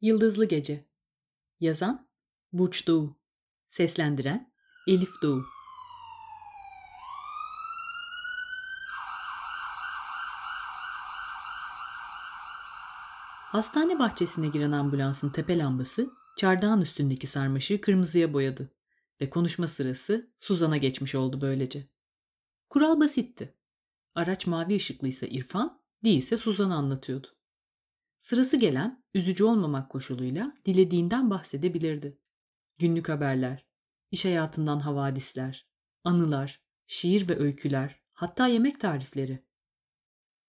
Yıldızlı Gece Yazan Burç Doğu Seslendiren Elif Doğu Hastane bahçesine giren ambulansın tepe lambası çardağın üstündeki sarmaşığı kırmızıya boyadı ve konuşma sırası Suzan'a geçmiş oldu böylece. Kural basitti. Araç mavi ışıklıysa İrfan, değilse Suzan'a anlatıyordu. Sırası gelen, üzücü olmamak koşuluyla dilediğinden bahsedebilirdi. Günlük haberler, iş hayatından havadisler, anılar, şiir ve öyküler, hatta yemek tarifleri.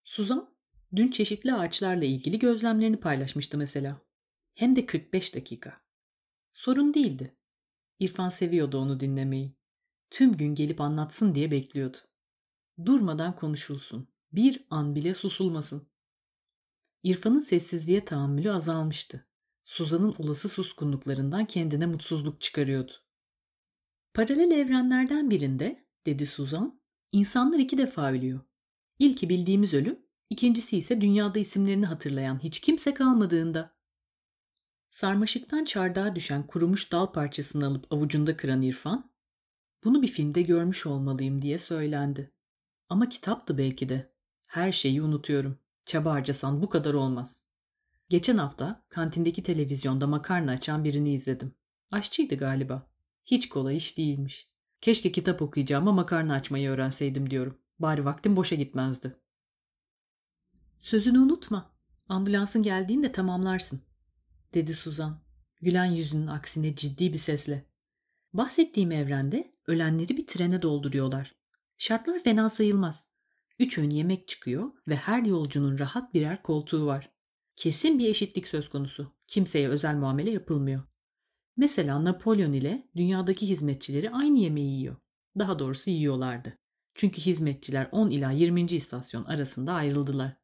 Suzan, dün çeşitli ağaçlarla ilgili gözlemlerini paylaşmıştı mesela. Hem de 45 dakika. Sorun değildi. İrfan seviyordu onu dinlemeyi. Tüm gün gelip anlatsın diye bekliyordu. Durmadan konuşulsun. Bir an bile susulmasın. İrfan'ın sessizliğe tahammülü azalmıştı. Suzan'ın olası suskunluklarından kendine mutsuzluk çıkarıyordu. Paralel evrenlerden birinde, dedi Suzan, insanlar iki defa ölüyor. İlki bildiğimiz ölüm, ikincisi ise dünyada isimlerini hatırlayan hiç kimse kalmadığında. Sarmaşıktan çardağa düşen kurumuş dal parçasını alıp avucunda kıran İrfan, bunu bir filmde görmüş olmalıyım diye söylendi. Ama kitaptı belki de. Her şeyi unutuyorum. Çaba harcasan bu kadar olmaz. Geçen hafta kantindeki televizyonda makarna açan birini izledim. Aşçıydı galiba. Hiç kolay iş değilmiş. Keşke kitap okuyacağıma makarna açmayı öğrenseydim diyorum. Bari vaktim boşa gitmezdi. Sözünü unutma. Ambulansın geldiğinde tamamlarsın, dedi Suzan. Gülen yüzünün aksine ciddi bir sesle. Bahsettiğim evrende ölenleri bir trene dolduruyorlar. Şartlar fena sayılmaz. Üç öğün yemek çıkıyor ve her yolcunun rahat birer koltuğu var. Kesin bir eşitlik söz konusu. Kimseye özel muamele yapılmıyor. Mesela Napolyon ile dünyadaki hizmetçileri aynı yemeği yiyor. Daha doğrusu yiyorlardı. Çünkü hizmetçiler 10 ila 20. istasyon arasında ayrıldılar.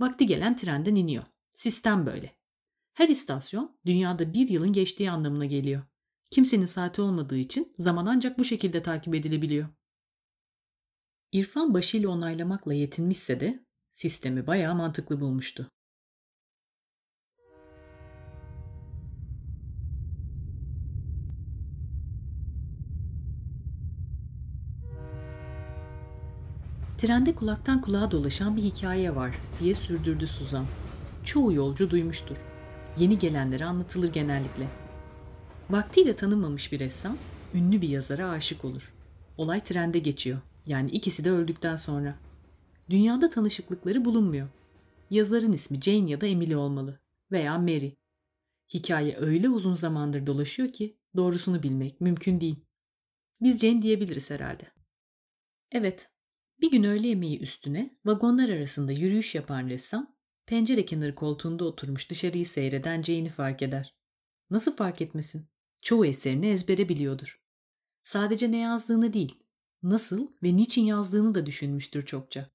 Vakti gelen trenden iniyor. Sistem böyle. Her istasyon dünyada bir yılın geçtiği anlamına geliyor. Kimsenin saati olmadığı için zaman ancak bu şekilde takip edilebiliyor. İrfan başıyla onaylamakla yetinmişse de sistemi bayağı mantıklı bulmuştu. Trende kulaktan kulağa dolaşan bir hikaye var diye sürdürdü Suzan. Çoğu yolcu duymuştur. Yeni gelenlere anlatılır genellikle. Vaktiyle tanınmamış bir ressam, ünlü bir yazara aşık olur. Olay trende geçiyor. Yani ikisi de öldükten sonra. Dünyada tanışıklıkları bulunmuyor. Yazarın ismi Jane ya da Emily olmalı. Veya Mary. Hikaye öyle uzun zamandır dolaşıyor ki doğrusunu bilmek mümkün değil. Biz Jane diyebiliriz herhalde. Evet, bir gün öğle yemeği üstüne vagonlar arasında yürüyüş yapan ressam pencere kenarı koltuğunda oturmuş dışarıyı seyreden Jane'i fark eder. Nasıl fark etmesin? Çoğu eserini ezbere biliyordur. Sadece ne yazdığını değil, nasıl ve niçin yazdığını da düşünmüştür çokça.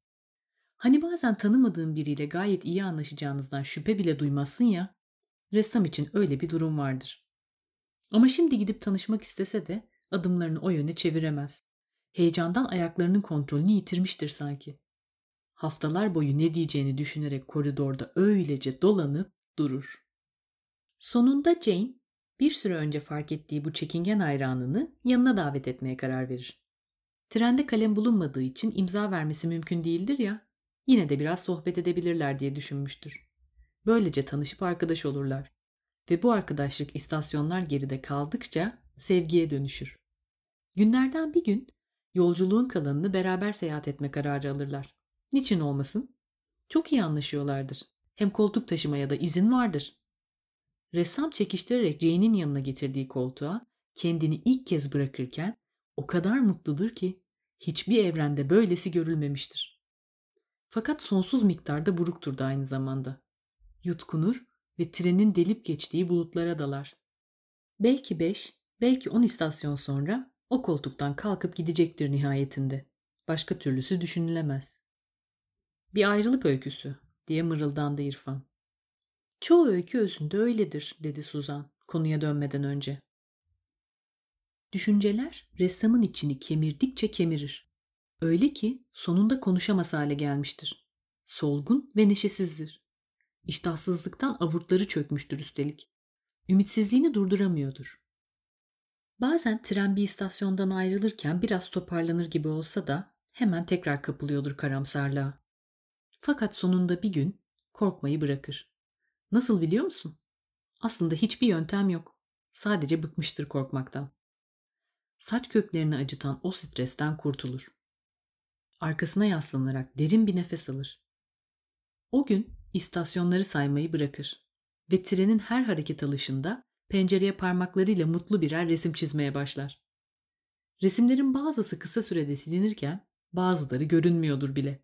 Hani bazen tanımadığın biriyle gayet iyi anlaşacağınızdan şüphe bile duymazsın ya, ressam için öyle bir durum vardır. Ama şimdi gidip tanışmak istese de adımlarını o yöne çeviremez. Heyecandan ayaklarının kontrolünü yitirmiştir sanki. Haftalar boyu ne diyeceğini düşünerek koridorda öylece dolanıp durur. Sonunda Jane bir süre önce fark ettiği bu çekingen hayranını yanına davet etmeye karar verir. Trende kalem bulunmadığı için imza vermesi mümkün değildir ya, yine de biraz sohbet edebilirler diye düşünmüştür. Böylece tanışıp arkadaş olurlar. Ve bu arkadaşlık istasyonlar geride kaldıkça sevgiye dönüşür. Günlerden bir gün yolculuğun kalanını beraber seyahat etme kararı alırlar. Niçin olmasın? Çok iyi anlaşıyorlardır. Hem koltuk taşımaya da izin vardır. Ressam çekiştirerek Jane'in yanına getirdiği koltuğa kendini ilk kez bırakırken o kadar mutludur ki hiçbir evrende böylesi görülmemiştir. Fakat sonsuz miktarda buruktur da aynı zamanda. Yutkunur ve trenin delip geçtiği bulutlara dalar. Belki beş, belki on istasyon sonra o koltuktan kalkıp gidecektir nihayetinde. Başka türlüsü düşünülemez. Bir ayrılık öyküsü diye mırıldandı İrfan. Çoğu öykü özünde öyledir dedi Suzan konuya dönmeden önce. Düşünceler ressamın içini kemirdikçe kemirir. Öyle ki sonunda konuşamaz hale gelmiştir. Solgun ve neşesizdir. İştahsızlıktan avurtları çökmüştür üstelik. Ümitsizliğini durduramıyordur. Bazen tren bir istasyondan ayrılırken biraz toparlanır gibi olsa da hemen tekrar kapılıyordur karamsarlığa. Fakat sonunda bir gün korkmayı bırakır. Nasıl biliyor musun? Aslında hiçbir yöntem yok. Sadece bıkmıştır korkmaktan. Saç köklerini acıtan o stresten kurtulur. Arkasına yaslanarak derin bir nefes alır. O gün istasyonları saymayı bırakır ve trenin her hareket alışında pencereye parmaklarıyla mutlu birer resim çizmeye başlar. Resimlerin bazısı kısa sürede silinirken bazıları görünmüyordur bile.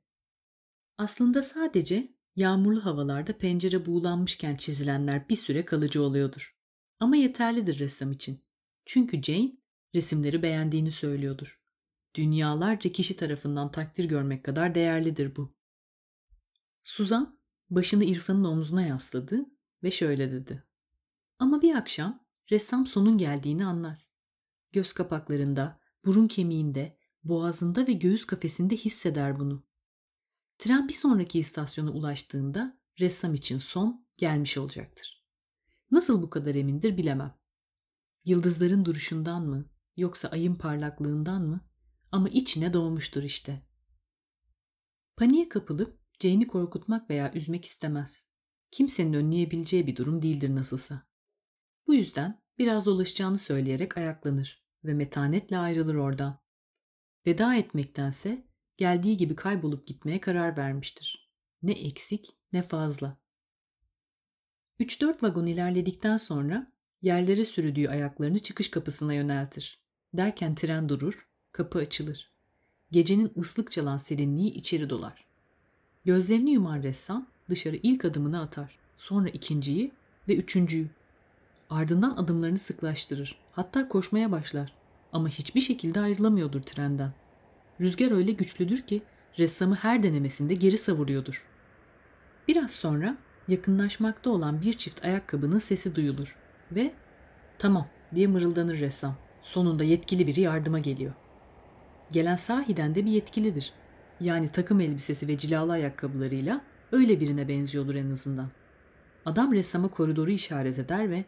Aslında sadece yağmurlu havalarda pencere buğulanmışken çizilenler bir süre kalıcı oluyordur. Ama yeterlidir ressam için. Çünkü Jane resimleri beğendiğini söylüyordur. Dünyalarca kişi tarafından takdir görmek kadar değerlidir bu. Suzan başını İrfan'ın omzuna yasladı ve şöyle dedi. Ama bir akşam ressam sonun geldiğini anlar. Göz kapaklarında, burun kemiğinde, boğazında ve göğüs kafesinde hisseder bunu. Tren bir sonraki istasyona ulaştığında ressam için son gelmiş olacaktır. Nasıl bu kadar emindir bilemem. Yıldızların duruşundan mı yoksa ayın parlaklığından mı ama içine doğmuştur işte. Paniğe kapılıp Jane'i korkutmak veya üzmek istemez. Kimsenin önleyebileceği bir durum değildir nasılsa. Bu yüzden biraz dolaşacağını söyleyerek ayaklanır ve metanetle ayrılır oradan. Veda etmektense geldiği gibi kaybolup gitmeye karar vermiştir. Ne eksik ne fazla. 3-4 vagon ilerledikten sonra yerlere sürdüğü ayaklarını çıkış kapısına yöneltir. Derken tren durur, kapı açılır. Gecenin ıslık çalan serinliği içeri dolar. Gözlerini yuman ressam dışarı ilk adımını atar. Sonra ikinciyi ve üçüncüyü. Ardından adımlarını sıklaştırır. Hatta koşmaya başlar. Ama hiçbir şekilde ayrılamıyordur trenden. Rüzgar öyle güçlüdür ki ressamı her denemesinde geri savuruyordur. Biraz sonra yakınlaşmakta olan bir çift ayakkabının sesi duyulur ve tamam diye mırıldanır ressam. Sonunda yetkili biri yardıma geliyor. Gelen sahiden de bir yetkilidir. Yani takım elbisesi ve cilalı ayakkabılarıyla öyle birine benziyordur en azından. Adam ressama koridoru işaret eder ve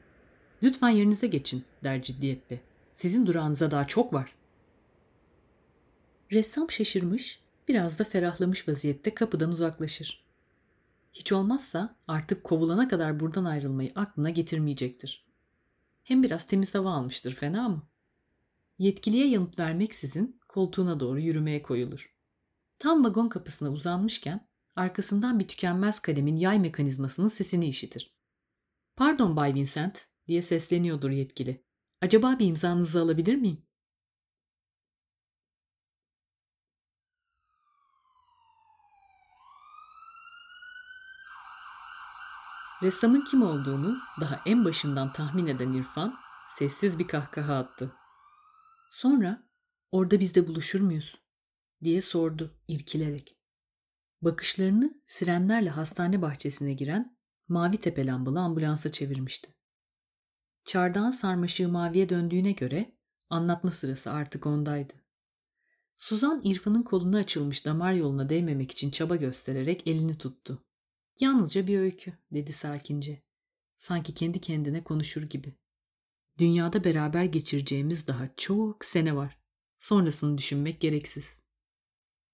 ''Lütfen yerinize geçin'' der ciddiyetle. ''Sizin durağınıza daha çok var.'' Ressam şaşırmış, biraz da ferahlamış vaziyette kapıdan uzaklaşır. Hiç olmazsa artık kovulana kadar buradan ayrılmayı aklına getirmeyecektir. Hem biraz temiz hava almıştır fena mı? Yetkiliye yanıt vermeksizin koltuğuna doğru yürümeye koyulur. Tam vagon kapısına uzanmışken arkasından bir tükenmez kalemin yay mekanizmasının sesini işitir. Pardon Bay Vincent diye sesleniyordur yetkili. Acaba bir imzanızı alabilir miyim? Ressamın kim olduğunu daha en başından tahmin eden İrfan sessiz bir kahkaha attı. Sonra orada biz de buluşur muyuz diye sordu irkilerek. Bakışlarını sirenlerle hastane bahçesine giren mavi tepe lambalı ambulansa çevirmişti. Çardağın sarmaşığı maviye döndüğüne göre anlatma sırası artık ondaydı. Suzan İrfan'ın koluna açılmış damar yoluna değmemek için çaba göstererek elini tuttu. Yalnızca bir öykü dedi sakince. Sanki kendi kendine konuşur gibi. Dünyada beraber geçireceğimiz daha çok sene var. Sonrasını düşünmek gereksiz.